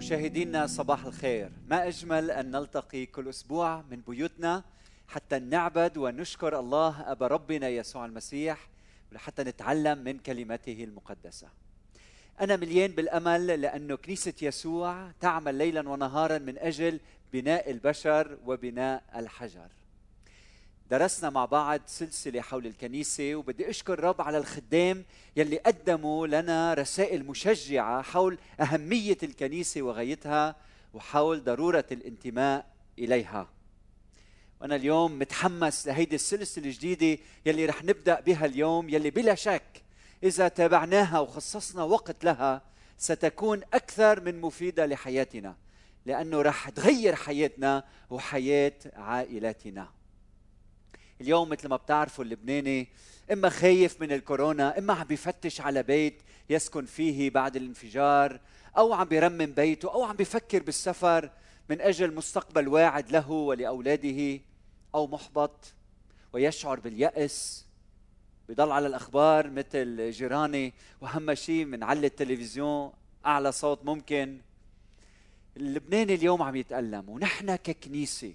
مشاهدينا صباح الخير. ما أجمل أن نلتقي كل أسبوع من بيوتنا حتى نعبد ونشكر الله أبا ربنا يسوع المسيح ولحتى نتعلم من كلمته المقدسة. أنا مليان بالأمل لأنه كنيسة يسوع تعمل ليلا ونهارا من أجل بناء البشر وبناء الحجر. درسنا مع بعض سلسلة حول الكنيسة وبدي أشكر الرب على الخدام يلي قدموا لنا رسائل مشجعة حول أهمية الكنيسة وغايتها وحول ضرورة الانتماء إليها. وأنا اليوم متحمس لهيدي السلسلة الجديدة يلي رح نبدأ بها اليوم يلي بلا شك إذا تابعناها وخصصنا وقت لها ستكون أكثر من مفيدة لحياتنا لأنه رح تغير حياتنا وحياة عائلاتنا. اليوم مثل ما بتعرفوا اللبناني إما خايف من الكورونا إما عم بيفتش على بيت يسكن فيه بعد الانفجار أو عم بيرمم بيته أو عم بيفكر بالسفر من أجل مستقبل واعد له ولأولاده أو محبط ويشعر باليأس. بضل على الأخبار مثل جيراني واهم شيء بنعلي التلفزيون أعلى صوت ممكن. اللبناني اليوم عم يتألم ونحن ككنيسة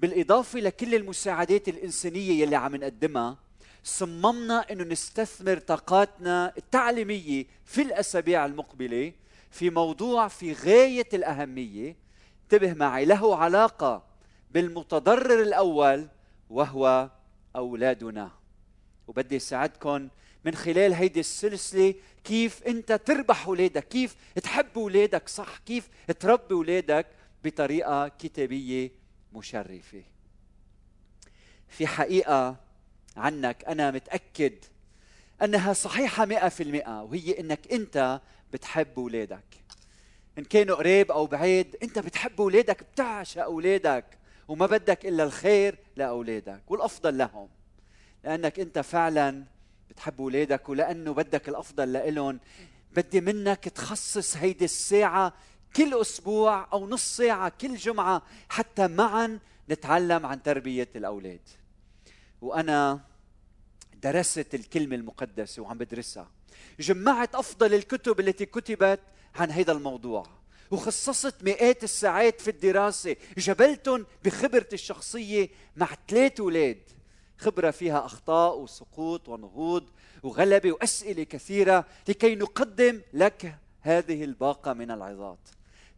بالإضافة لكل المساعدات الإنسانية يلي عم نقدمها صممنا أنه نستثمر طاقاتنا التعليمية في الأسابيع المقبلة في موضوع في غاية الأهمية. انتبه معي له علاقة بالمتضرر الأول وهو أولادنا. وبدي ساعدكم من خلال هيدي السلسلة كيف أنت تربح أولادك كيف تحب أولادك صح؟ كيف تربي أولادك بطريقة كتابية مشرفة. في حقيقة عنك أنا متأكد أنها صحيحة مئة في المئة وهي أنك أنت بتحب أولادك إن كانوا قريب أو بعيد أنت بتحب أولادك بتعشق أولادك وما بدك إلا الخير لأولادك والأفضل لهم. لأنك أنت فعلا بتحب أولادك ولأنه بدك الأفضل لإلهم. بدي منك تخصص هيدي الساعة كل أسبوع أو نص ساعة كل جمعة حتى معا نتعلم عن تربية الأولاد. وأنا درست الكلمة المقدسة وعم بدرسها. جمعت أفضل الكتب التي كتبت عن هذا الموضوع. وخصصت مئات الساعات في الدراسة. جبلتهم بخبرتي الشخصية مع ثلاث أولاد. خبرة فيها أخطاء وسقوط ونهوض وغلبة وأسئلة كثيرة لكي نقدم لك هذه الباقة من العظات.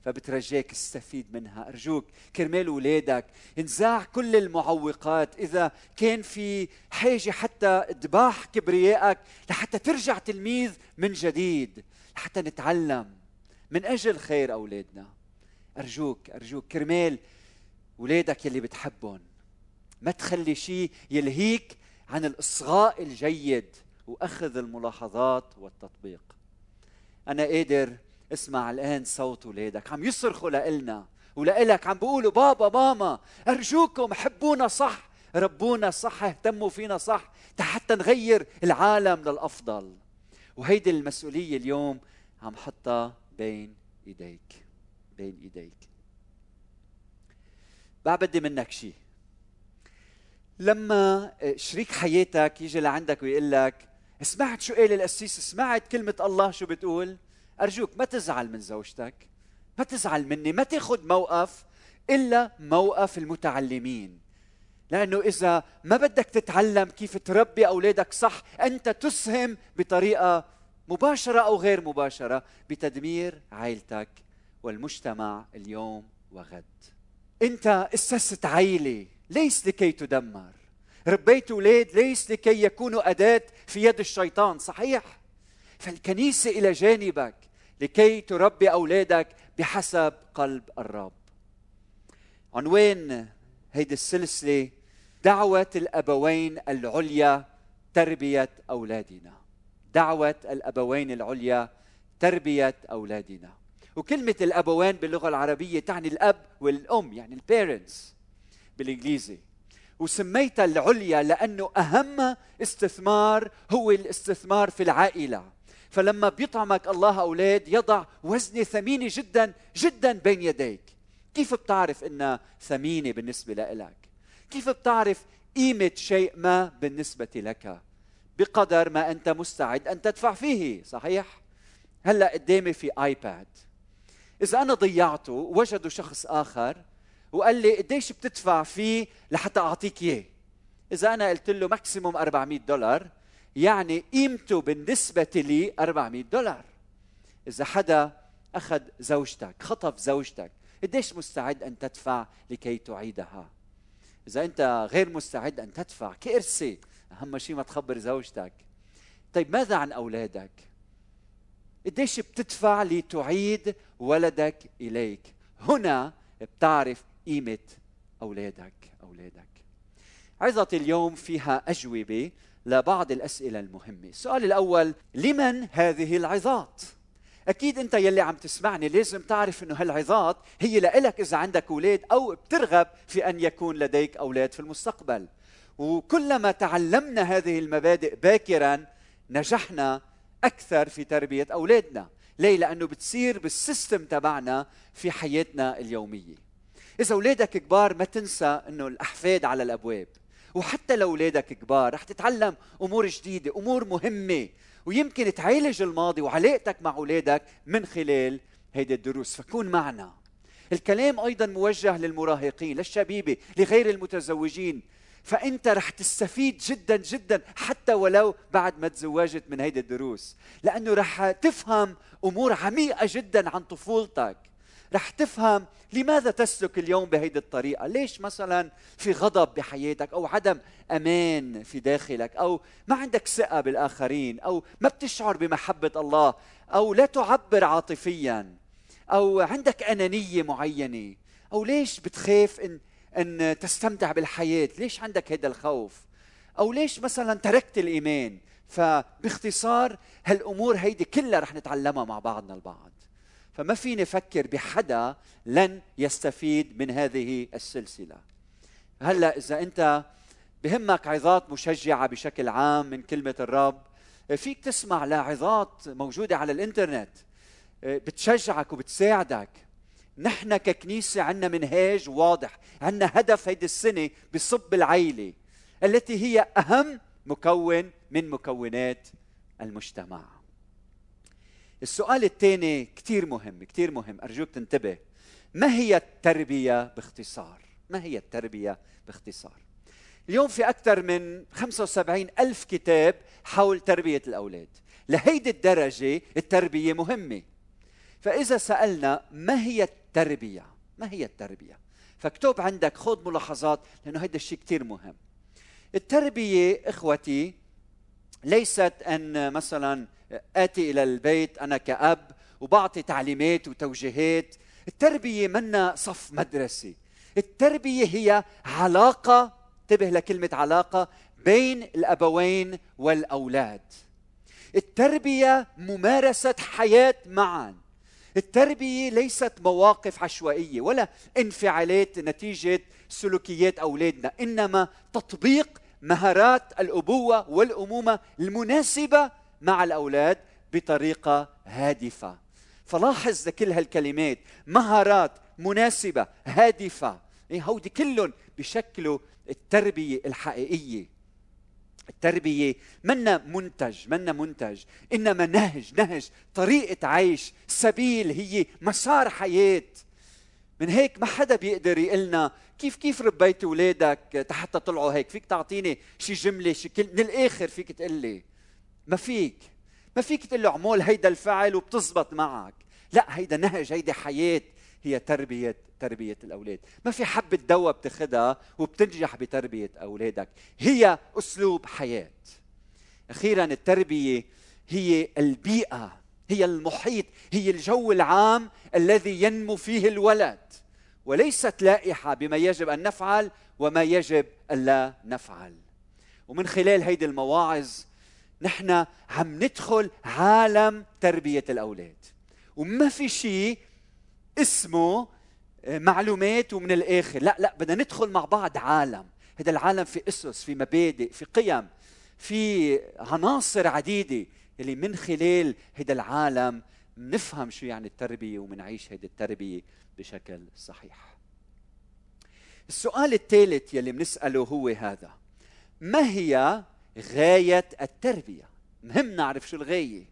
فبترجاك استفيد منها. أرجوك كرمال أولادك انزاع كل المعوقات إذا كان في حاجة حتى تباح كبريائك لحتى ترجع تلميذ من جديد لحتى نتعلم من أجل خير أولادنا. أرجوك أرجوك كرمال أولادك يلي بتحبهم. ما تخلي شيء يلهيك عن الإصغاء الجيد وأخذ الملاحظات والتطبيق. أنا قادر اسمع الآن صوت أولادك عم يصرخوا لإلنا ولإلك. عم بيقولوا بابا ماما أرجوكم حبونا صح ربونا صح اهتموا فينا صح حتى نغير العالم للأفضل. وهيدي المسؤولية اليوم عم حطها بين إيديك بين إيديك. بعد بدي منك شيء لما شريك حياتك يجي لعندك ويقول لك سمعت شو قال القسيس؟ سمعت كلمة الله شو بتقول؟ أرجوك ما تزعل من زوجتك ما تزعل مني ما تاخذ موقف إلا موقف المتعلمين. لأنه إذا ما بدك تتعلم كيف تربي أولادك صح أنت تسهم بطريقة مباشرة أو غير مباشرة بتدمير عائلتك والمجتمع اليوم وغد. أنت أسست عائلة ليس لكي تدمر. ربيت أولاد ليس لكي يكونوا أداة في يد الشيطان صحيح؟ فالكنيسة إلى جانبك لكي تربي أولادك بحسب قلب الرب. عنوان هيدي السلسلة دعوة الأبوين العليا تربية أولادنا. دعوة الأبوين العليا تربية أولادنا. وكلمة الابوين باللغة العربية تعني الأب والأم يعني البيرنتس بالإنجليزي. وسميتها العليا لأنه أهم استثمار هو الاستثمار في العائلة. فلما بيطعمك الله أولاد يضع وزنه ثمينة جدا جدا بين يديك. كيف بتعرف إنها ثمينة بالنسبة لك كيف بتعرف قيمة شيء ما بالنسبة لك؟ بقدر ما أنت مستعد أن تدفع فيه صحيح؟ هلأ قدامي في آيباد. إذا أنا ضيعته وجدوا شخص آخر وقال لي قديش بتدفع فيه لحتى أعطيك إياه. إذا أنا قلت له ماكسيموم 400 دولار يعني قيمته بالنسبة لي 400 دولار. إذا حدا أخذ زوجتك خطف زوجتك قديش مستعد أن تدفع لكي تعيدها؟ إذا أنت غير مستعد أن تدفع كارثه أهم شيء ما تخبر زوجتك. طيب ماذا عن أولادك؟ قديش بتدفع لتعيد ولدك إليك؟ هنا بتعرف قيمة أولادك أولادك. عظة اليوم فيها أجوبة. لبعض الأسئلة المهمة. السؤال الأول لمن هذه العظات؟ أكيد أنت يلي عم تسمعني لازم تعرف إنه هالعظات هي لإلك إذا عندك أولاد أو بترغب في أن يكون لديك أولاد في المستقبل. وكلما تعلمنا هذه المبادئ باكرا نجحنا أكثر في تربية أولادنا. ليه؟ لأنه بتصير بالسيستم تبعنا في حياتنا اليومية. إذا أولادك كبار ما تنسى إنه الأحفاد على الأبواب. وحتى لو اولادك كبار رح تتعلم أمور جديدة أمور مهمة. ويمكن تعالج الماضي وعلاقتك مع أولادك من خلال هيدي الدروس. فكون معنا. الكلام أيضا موجه للمراهقين للشبيبة لغير المتزوجين. فأنت رح تستفيد جدا جدا حتى ولو بعد ما تزوجت من هيدي الدروس. لأنه رح تفهم أمور عميقة جدا عن طفولتك. رح تفهم لماذا تسلك اليوم بهيدي الطريقة. ليش مثلا في غضب بحياتك أو عدم أمان في داخلك أو ما عندك ثقة بالآخرين أو ما بتشعر بمحبة الله أو لا تعبر عاطفيا أو عندك أنانية معينة أو ليش بتخاف إن أن تستمتع بالحياة؟ ليش عندك هذا الخوف؟ أو ليش مثلا تركت الإيمان؟ فباختصار هالأمور هيدي كلها رح نتعلمها مع بعضنا البعض. فما فيني أفكر بحدا لن يستفيد من هذه السلسلة. هلأ إذا أنت بهمك عظات مشجعة بشكل عام من كلمة الرب فيك تسمع لعظات موجودة على الإنترنت بتشجعك وبتساعدك. نحن ككنيسة عندنا منهاج واضح عندنا هدف هيدي السنة بصب العيلة التي هي أهم مكون من مكونات المجتمع. السؤال الثاني كثير مهم كثير مهم. أرجوك تنتبه. ما هي التربية باختصار؟ ما هي التربية باختصار؟ اليوم في أكثر من 75 ألف كتاب حول تربية الأولاد. لهيدي الدرجة التربية مهمة. فإذا سألنا ما هي التربية؟ ما هي التربية؟ فاكتب عندك خذ ملاحظات لأنه هيدا الشيء كثير مهم. التربية إخوتي ليست أن مثلا آتي إلى البيت أنا كأب وبعطي تعليمات وتوجيهات. التربية منا صف مدرسي. التربية هي علاقة انتبه لكلمة علاقة بين الأبوين والأولاد. التربية ممارسة حياة معا. التربية ليست مواقف عشوائية ولا انفعالات نتيجة سلوكيات أولادنا إنما تطبيق مهارات الأبوة والأمومة المناسبة مع الأولاد بطريقة هادفة. فلاحظ كل هالكلمات. مهارات مناسبة هادفة. إيه هودي كلهم بشكلوا التربية الحقيقية. التربية منا منتج منا منتج. إنما نهج نهج. طريقة عيش سبيل هي مسار حياة. من هيك ما حدا بيقدر يقلنا كيف كيف ربيت اولادك حتى طلعوا هيك؟ فيك تعطيني شي جملة شي كل من الآخر فيك تقول لي ما فيك. ما فيك تقول له اعمل هيدا الفعل وبتزبط معك. لا هيدا نهج هيدي حياة هي تربية تربية الأولاد. ما في حبه دواء بتاخذها وبتنجح بتربية أولادك. هي أسلوب حياة. أخيرا التربية هي البيئة هي المحيط هي الجو العام الذي ينمو فيه الولد. وليست لائحة بما يجب أن نفعل وما يجب الا نفعل. ومن خلال هيدي المواعظ نحن عم ندخل عالم تربية الأولاد. وما في شيء اسمه آه، معلومات ومن الآخر. لا لا بدنا ندخل مع بعض عالم. هذا العالم في أسس في مبادئ في قيم في عناصر عديدة اللي من خلال هذا العالم نفهم شو يعني التربية ومنعيش هذه التربية بشكل صحيح. السؤال الثالث يلي بنسأله هو هذا. ما هي غاية التربية. مهم نعرف شو الغاية.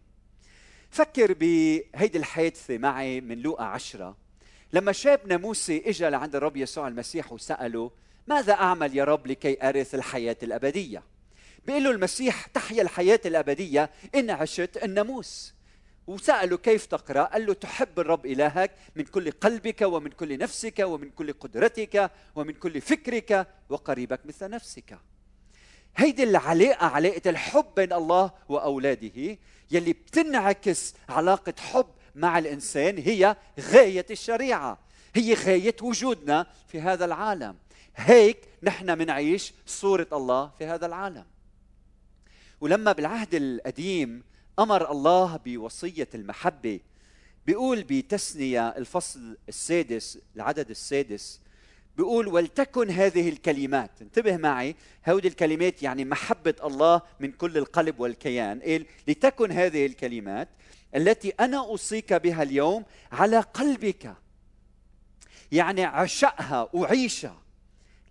فكر بهيدي الحادثة معي من لوقا عشرة. لما شابنا موسى اجى لعند الرب يسوع المسيح وسأله ماذا أعمل يا رب لكي أرث الحياة الأبدية? بيقول له المسيح تحيا الحياة الأبدية. إن عشت الناموس وسأله كيف تقرأ؟ قال له تحب الرب إلهك من كل قلبك ومن كل نفسك ومن كل قدرتك ومن كل فكرك وقريبك مثل نفسك. هيدي العلاقة علاقة الحب بين الله وأولاده يلي بتنعكس علاقة حب مع الإنسان هي غاية الشريعة هي غاية وجودنا في هذا العالم. هيك نحن منعيش صورة الله في هذا العالم. ولما بالعهد القديم أمر الله بوصية المحبة بيقول بتثنيه الفصل السادس العدد السادس بيقول ولتكن هذه الكلمات. انتبه معي هذه الكلمات يعني محبة الله من كل القلب والكيان. قال لتكن هذه الكلمات التي أنا أوصيك بها اليوم على قلبك. يعني عشقها وعيشها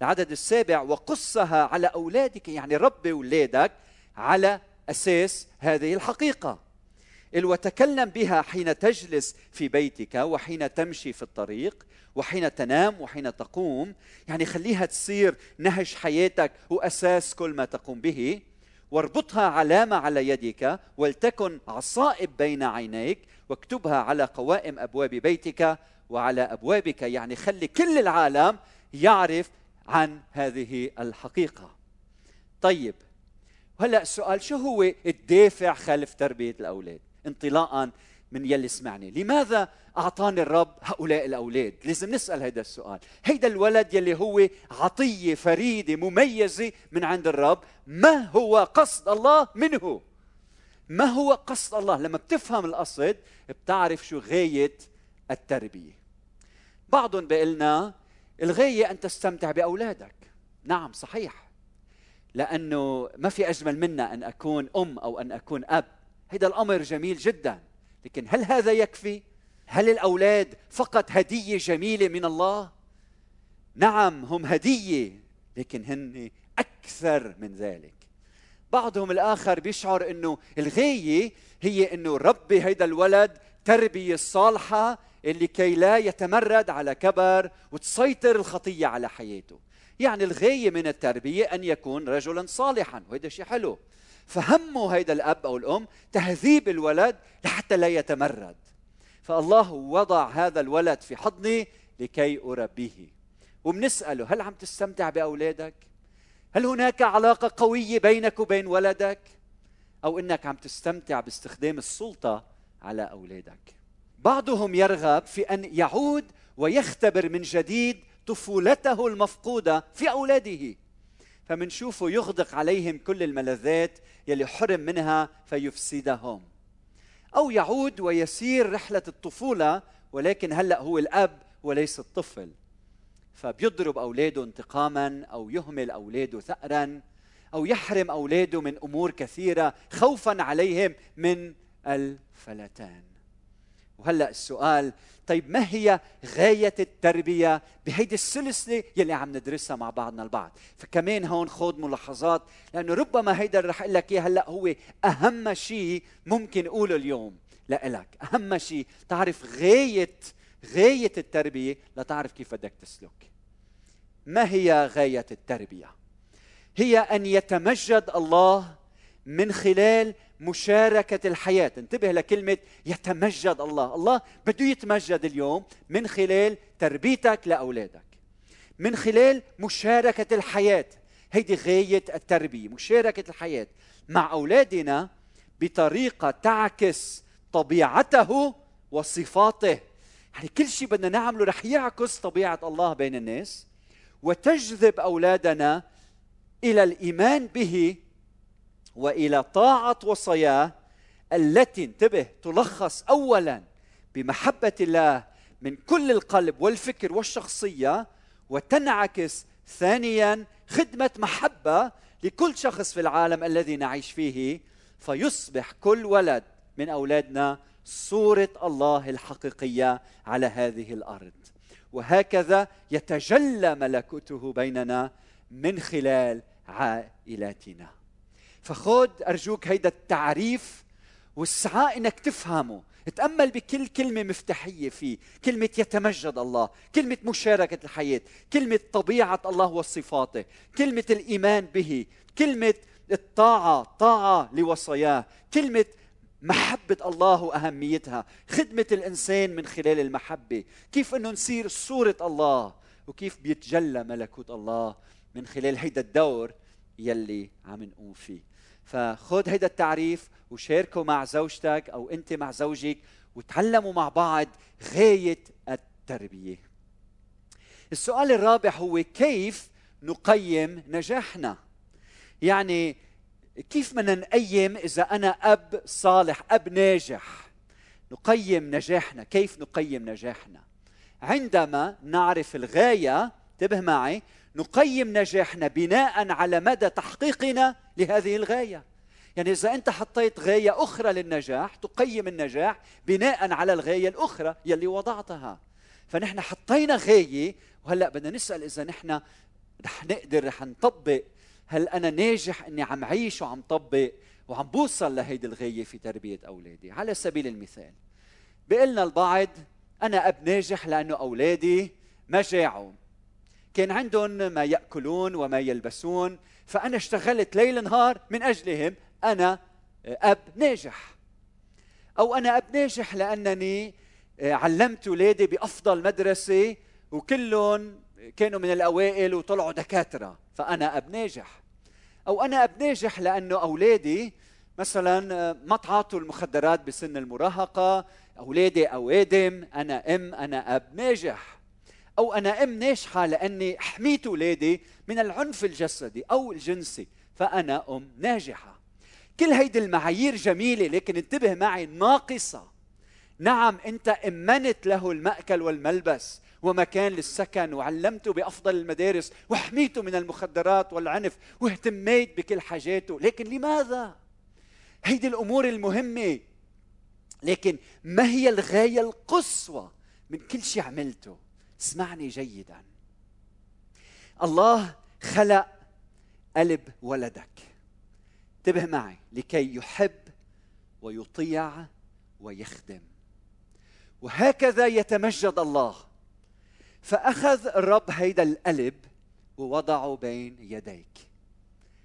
العدد السابع وقصها على أولادك يعني ربي أولادك على أساس هذه الحقيقة. وتكلم بها حين تجلس في بيتك وحين تمشي في الطريق وحين تنام وحين تقوم. يعني خليها تصير نهج حياتك وأساس كل ما تقوم به. واربطها علامة على يدك ولتكن عصائب بين عينيك واكتبها على قوائم أبواب بيتك. وعلى أبوابك يعني خلي كل العالم يعرف عن هذه الحقيقة. طيب وهلا السؤال شو هو الدافع خلف تربية الأولاد؟ انطلاقا من يلي سمعني. لماذا أعطاني الرب هؤلاء الأولاد؟ لازم نسأل هذا السؤال. هيدا الولد يلي هو عطية فريدة مميزة من عند الرب ما هو قصد الله منه؟ ما هو قصد الله؟ لما بتفهم القصد بتعرف شو غاية التربية. بعضهم بيقلنا الغاية أن تستمتع بأولادك. نعم صحيح. لأنه ما في أجمل منا أن أكون أم أو أن أكون أب. هذا الأمر جميل جدا. لكن هل هذا يكفي؟ هل الأولاد فقط هدية جميلة من الله؟ نعم هم هدية لكن هن أكثر من ذلك. بعضهم الآخر بيشعر إنه الغاية هي إنه ربي هيدا الولد تربية صالحة اللي كي لا يتمرد على كبر وتسيطر الخطية على حياته. يعني الغاية من التربية أن يكون رجلا صالحا وهذا شيء حلو. فهمه هيدا الأب أو الأم تهذيب الولد لحتى لا يتمرد. فالله وضع هذا الولد في حضني لكي أربيه. وبنسأله هل عم تستمتع بأولادك؟ هل هناك علاقة قوية بينك وبين ولدك؟ أو إنك عم تستمتع باستخدام السلطة على أولادك؟ بعضهم يرغب في أن يعود ويختبر من جديد طفولته المفقودة في أولاده. فمنشوفه يغدق عليهم كل الملذات يلي حرم منها فيفسدهم. أو يعود ويسير رحلة الطفولة ولكن هلأ هو الأب وليس الطفل. فبيضرب أولاده انتقاما أو يهمل أولاده ثأرا أو يحرم أولاده من أمور كثيرة خوفا عليهم من الفلتان. وهلأ السؤال طيب ما هي غاية التربية بهيدي السلسلة يلي عم ندرسها مع بعضنا البعض؟ فكمان هون خذ ملاحظات لأنه ربما هيدا اللي رح أقول لك إياه هلأ هو أهم شيء ممكن أقوله اليوم لإلك. أهم شيء تعرف غاية غاية التربية لتعرف كيف بدك تسلك. ما هي غاية التربية؟ هي أن يتمجد الله من خلال مشاركة الحياة. انتبه لكلمة يتمجد الله. الله بده يتمجد اليوم من خلال تربيتك لأولادك. من خلال مشاركة الحياة. هيدي غاية التربية. مشاركة الحياة مع أولادنا بطريقة تعكس طبيعته وصفاته. يعني كل شيء بدنا نعمله رح يعكس طبيعة الله بين الناس وتجذب أولادنا إلى الإيمان به وإلى طاعة وصاياه التي انتبه تلخص اولا بمحبة الله من كل القلب والفكر والشخصية وتنعكس ثانيا خدمة محبة لكل شخص في العالم الذي نعيش فيه فيصبح كل ولد من أولادنا صورة الله الحقيقية على هذه الأرض. وهكذا يتجلى ملكوته بيننا من خلال عائلاتنا. فخذ أرجوك هيدا التعريف والسعاء إنك تفهمه. تأمل بكل كلمة مفتاحية فيه. كلمة يتمجد الله كلمة مشاركة الحياة كلمة طبيعة الله وصفاته كلمة الإيمان به كلمة الطاعة طاعة لوصاياه كلمة محبة الله وأهميتها خدمة الإنسان من خلال المحبة. كيف أنه نصير صورة الله؟ وكيف بيتجلى ملكوت الله من خلال هيدا الدور يلي عم نقوم فيه. فخذ هيدا التعريف وشاركه مع زوجتك أو أنت مع زوجك وتعلموا مع بعض غاية التربية. السؤال الرابع هو كيف نقيم نجاحنا؟ يعني كيف بدنا نقيم إذا أنا أب صالح أب ناجح؟ نقيم نجاحنا كيف نقيم نجاحنا؟ عندما نعرف الغاية انتبه معي نقيم نجاحنا بناء على مدى تحقيقنا لهذه الغاية. يعني إذا أنت حطيت غاية أخرى للنجاح تقيم النجاح بناء على الغاية الأخرى يلي وضعتها. فنحن حطينا غاية وهلأ بدنا نسأل إذا نحن رح نقدر رح نطبق. هل أنا ناجح إني عم عيش وعم طبق وعم بوصل لهيدي الغاية في تربية أولادي؟ على سبيل المثال بيقلنا البعض أنا أب ناجح لأنه أولادي ما جاعوا كان عندهم ما يأكلون وما يلبسون فأنا اشتغلت ليل نهار من أجلهم أنا أب ناجح. أو أنا أب ناجح لأنني علمت اولادي بأفضل مدرسة وكلهم كانوا من الأوائل وطلعوا دكاترة فأنا أب ناجح. أو أنا أب ناجح لأنه أولادي مثلا ما تعاطوا المخدرات بسن المراهقة أولادي أوادم أنا أم أنا أب ناجح. أو أنا أم ناجحه لأني حميت اولادي من العنف الجسدي أو الجنسي فأنا أم ناجحة. كل هيدي المعايير جميلة لكن انتبه معي ناقصة. نعم أنت أمنت له المأكل والملبس ومكان للسكن وعلمته بأفضل المدارس وحميته من المخدرات والعنف واهتميت بكل حاجاته. لكن لماذا؟ هيدي الأمور المهمة. لكن ما هي الغاية القصوى من كل شيء عملته؟ اسمعني جيدا. الله خلق قلب ولدك. انتبه معي لكي يحب ويطيع ويخدم. وهكذا يتمجد الله. فأخذ الرب هيدا القلب ووضعه بين يديك.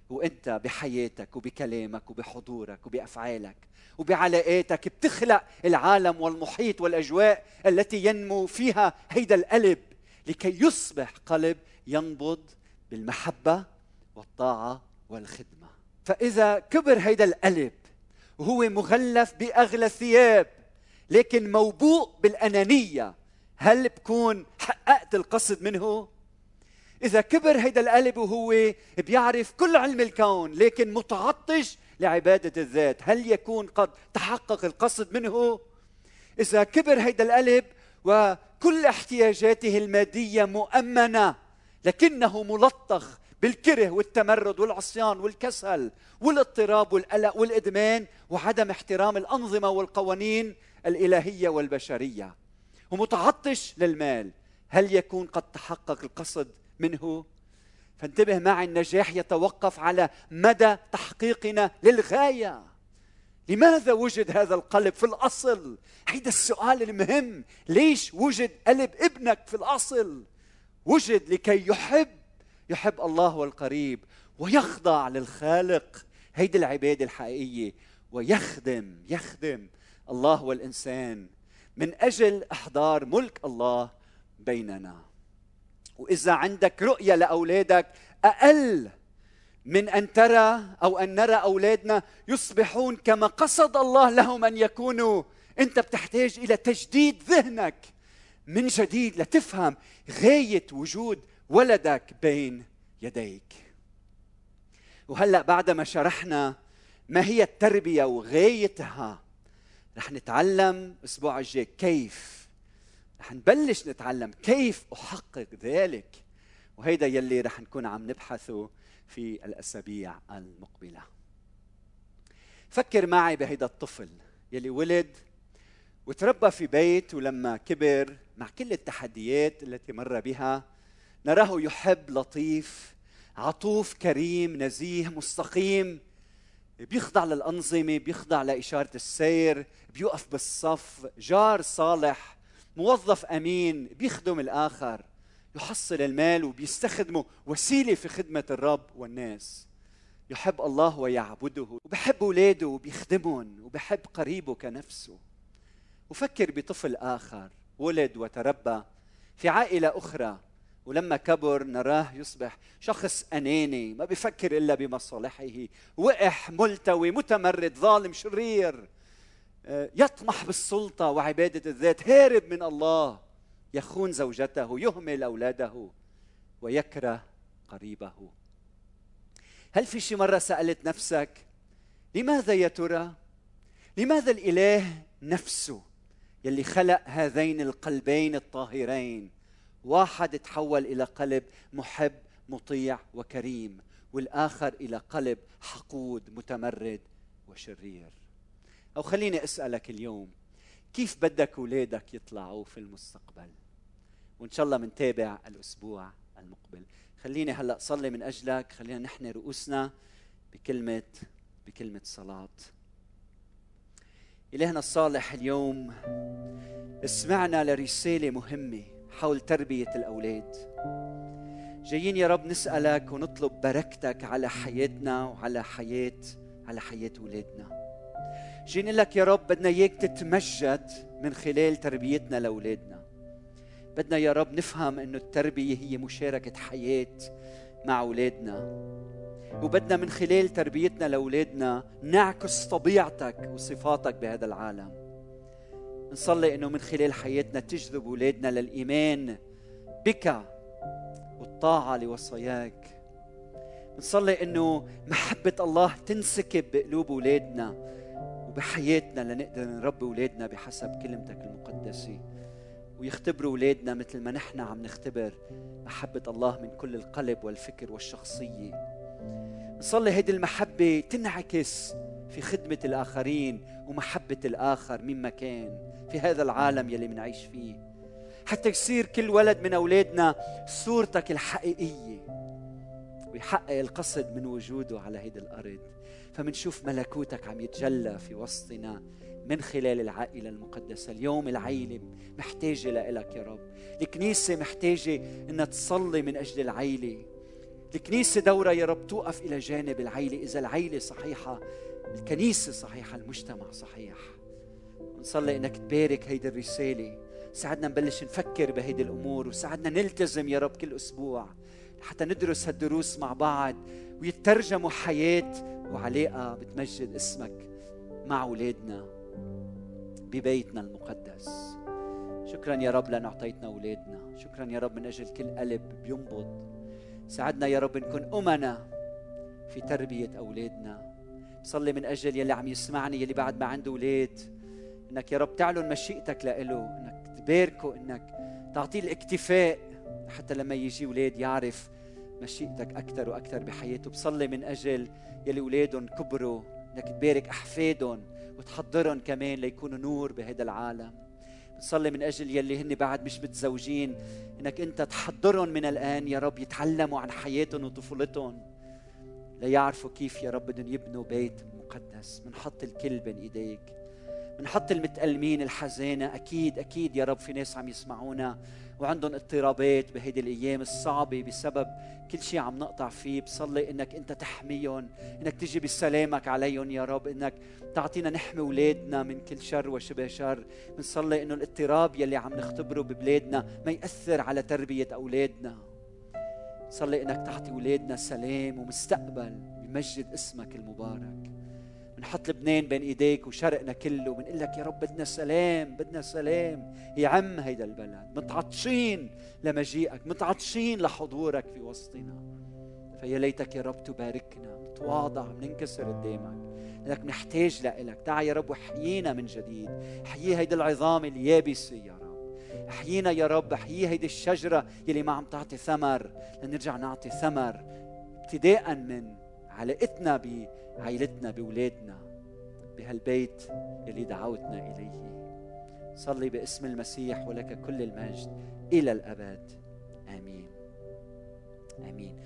وانت بحياتك وبكلامك وبحضورك وبأفعالك وبعلاقاتك بتخلق العالم والمحيط والأجواء التي ينمو فيها هيدا القلب لكي يصبح قلب ينبض بالمحبة والطاعة والخدمة. فإذا كبر هيدا القلب وهو مغلف بأغلى الثياب لكن موبوء بالأنانية هل بكون حققت القصد منه؟ إذا كبر هيدا القلب وهو بيعرف كل علم الكون لكن متعطش لعبادة الذات. هل يكون قد تحقق القصد منه؟ إذا كبر هيدا القلب وكل احتياجاته المادية مؤمنة لكنه ملطخ بالكره والتمرد والعصيان والكسل والاضطراب والقلق والإدمان وعدم احترام الأنظمة والقوانين الإلهية والبشرية. ومتعطش للمال. هل يكون قد تحقق القصد منه. فانتبه معي النجاح يتوقف على مدى تحقيقنا للغاية. لماذا وجد هذا القلب في الأصل؟ هيدا السؤال المهم. ليش وجد قلب ابنك في الأصل؟ وجد لكي يحب. يحب الله والقريب ويخضع للخالق. هيدي العبادة الحقيقية. ويخدم يخدم الله والإنسان من أجل أحضار ملك الله بيننا. وإذا عندك رؤية لأولادك أقل من أن ترى أو أن نرى أولادنا يصبحون كما قصد الله لهم أن يكونوا. أنت بتحتاج إلى تجديد ذهنك من جديد لتفهم غاية وجود ولدك بين يديك. وهلأ بعد ما شرحنا ما هي التربية وغايتها رح نتعلم الأسبوع الجاي كيف رح نبلش نتعلم كيف أحقق ذلك. وهيدا يلي رح نكون عم نبحثه في الأسابيع المقبلة. فكر معي بهيدا الطفل يلي ولد وتربى في بيت ولما كبر مع كل التحديات التي مر بها نراه يحب لطيف عطوف كريم نزيه مستقيم بيخضع للأنظمة بيخضع لإشارة السير بيوقف بالصف جار صالح موظف أمين بيخدم الآخر يحصل المال وبيستخدمه وسيلة في خدمة الرب والناس. يحب الله ويعبده وبحب أولاده وبيخدمهم وبحب قريبه كنفسه. وفكر بطفل آخر ولد وتربى في عائلة أخرى ولما كبر نراه يصبح شخص أناني ما بيفكر إلا بمصالحه. وقح ملتوي متمرد ظالم شرير. يطمح بالسلطة وعبادة الذات. هارب من الله. يخون زوجته يهمل أولاده ويكره قريبه. هل في شي مرة سألت نفسك لماذا يا ترى؟ لماذا الإله نفسه يلي خلق هذين القلبين الطاهرين؟ واحد تحول إلى قلب محب مطيع وكريم والآخر إلى قلب حقود متمرد وشرير. أو خليني أسألك اليوم كيف بدك اولادك يطلعوا في المستقبل؟ وإن شاء الله منتابع الأسبوع المقبل. خليني هلأ صلي من أجلك خلينا نحن رؤوسنا بكلمة بكلمة صلاة. إلهنا الصالح اليوم اسمعنا لرسالة مهمة حول تربية الأولاد. جايين يا رب نسألك ونطلب بركتك على حياتنا وعلى حياة على حياة أولادنا جايين لك يا رب بدنا إياك تتمجد من خلال تربيتنا لأولادنا. بدنا يا رب نفهم أنه التربية هي مشاركة حياة مع أولادنا. وبدنا من خلال تربيتنا لأولادنا نعكس طبيعتك وصفاتك بهذا العالم. نصلي إنه من خلال حياتنا تجذب أولادنا للإيمان بك والطاعة لوصاياك. نصلي إنه محبة الله تنسكب بقلوب أولادنا. وبحياتنا لنقدر نربي أولادنا بحسب كلمتك المقدسة. ويختبروا أولادنا مثل ما نحن عم نختبر محبة الله من كل القلب والفكر والشخصية. نصلي هيدي المحبة تنعكس في خدمة الآخرين ومحبة الآخر مما كان في هذا العالم يلي منعيش فيه. حتى يصير كل ولد من أولادنا صورتك الحقيقية. ويحقق القصد من وجوده على هيدي الأرض. فمنشوف ملكوتك عم يتجلى في وسطنا من خلال العائلة المقدسة. اليوم العائلة محتاجة لإلك يا رب. الكنيسة محتاجة إنها تصلي من أجل العائلة الكنيسة دورة يا رب توقف إلى جانب العيلة. إذا العيلة صحيحة الكنيسة صحيحة المجتمع صحيح. ونصلي إنك تبارك هيدي الرسالة. ساعدنا نبلش نفكر بهيدي الأمور وساعدنا نلتزم يا رب كل أسبوع حتى ندرس هالدروس مع بعض. ويترجموا حياة وعلاقة بتمجد اسمك مع أولادنا ببيتنا المقدس. شكرا يا رب لأن أعطيتنا أولادنا. شكرا يا رب من أجل كل قلب بينبض. ساعدنا يا رب نكون أمنا في تربية أولادنا. صلي من أجل يلي عم يسمعني يلي بعد ما عنده أولاد. إنك يا رب تعلن مشيئتك لإله إنك تباركه إنك تعطيه الاكتفاء حتى لما يجي أولاد يعرف مشيئتك أكثر وأكثر بحياته بصلي من أجل يلي أولادهم كبروا إنك تبارك أحفادهم وتحضرهم كمان ليكونوا نور بهذا العالم. بصلي من أجل يلي هن بعد مش متزوجين إنك أنت تحضرهم من الآن يا رب يتعلموا عن حياتهم وطفولتهم ليعرفوا كيف يا رب بدهم يبنوا بيت مقدس. بنحط الكل بين إيديك. بنحط المتألمين الحزانة أكيد أكيد يا رب في ناس عم يسمعونا. وعندهم اضطرابات بهيدي الأيام الصعبة بسبب كل شيء عم نقطع فيه. بصلي إنك أنت تحميهم إنك تجي بسلامك عليهم يا رب إنك تعطينا نحمي أولادنا من كل شر وشبه شر. بنصلي إنه الاضطراب يلي عم نختبره ببلادنا ما يأثر على تربية أولادنا. صلي إنك تعطي أولادنا سلام ومستقبل بمجد اسمك المبارك. بنحط لبنان بين إيديك وشرقنا كله بنقول لك يا رب بدنا سلام بدنا سلام. يعم هيدا البلد متعطشين لمجيئك متعطشين لحضورك في وسطنا. فيا ليتك يا رب تباركنا نتواضع بننكسر قدامك. لك نحتاج لإلك. تعا يا رب وحيينا من جديد. حيي هيدي العظام اليابسة يا رب. احيينا يا رب احيي هيدي الشجرة يلي ما عم تعطي ثمر. لنرجع نعطي ثمر ابتداء من علاقتنا بعائلتنا بولادنا بهالبيت اللي دعوتنا إليه. صلي باسم المسيح ولك كل المجد إلى الأبد. آمين. آمين.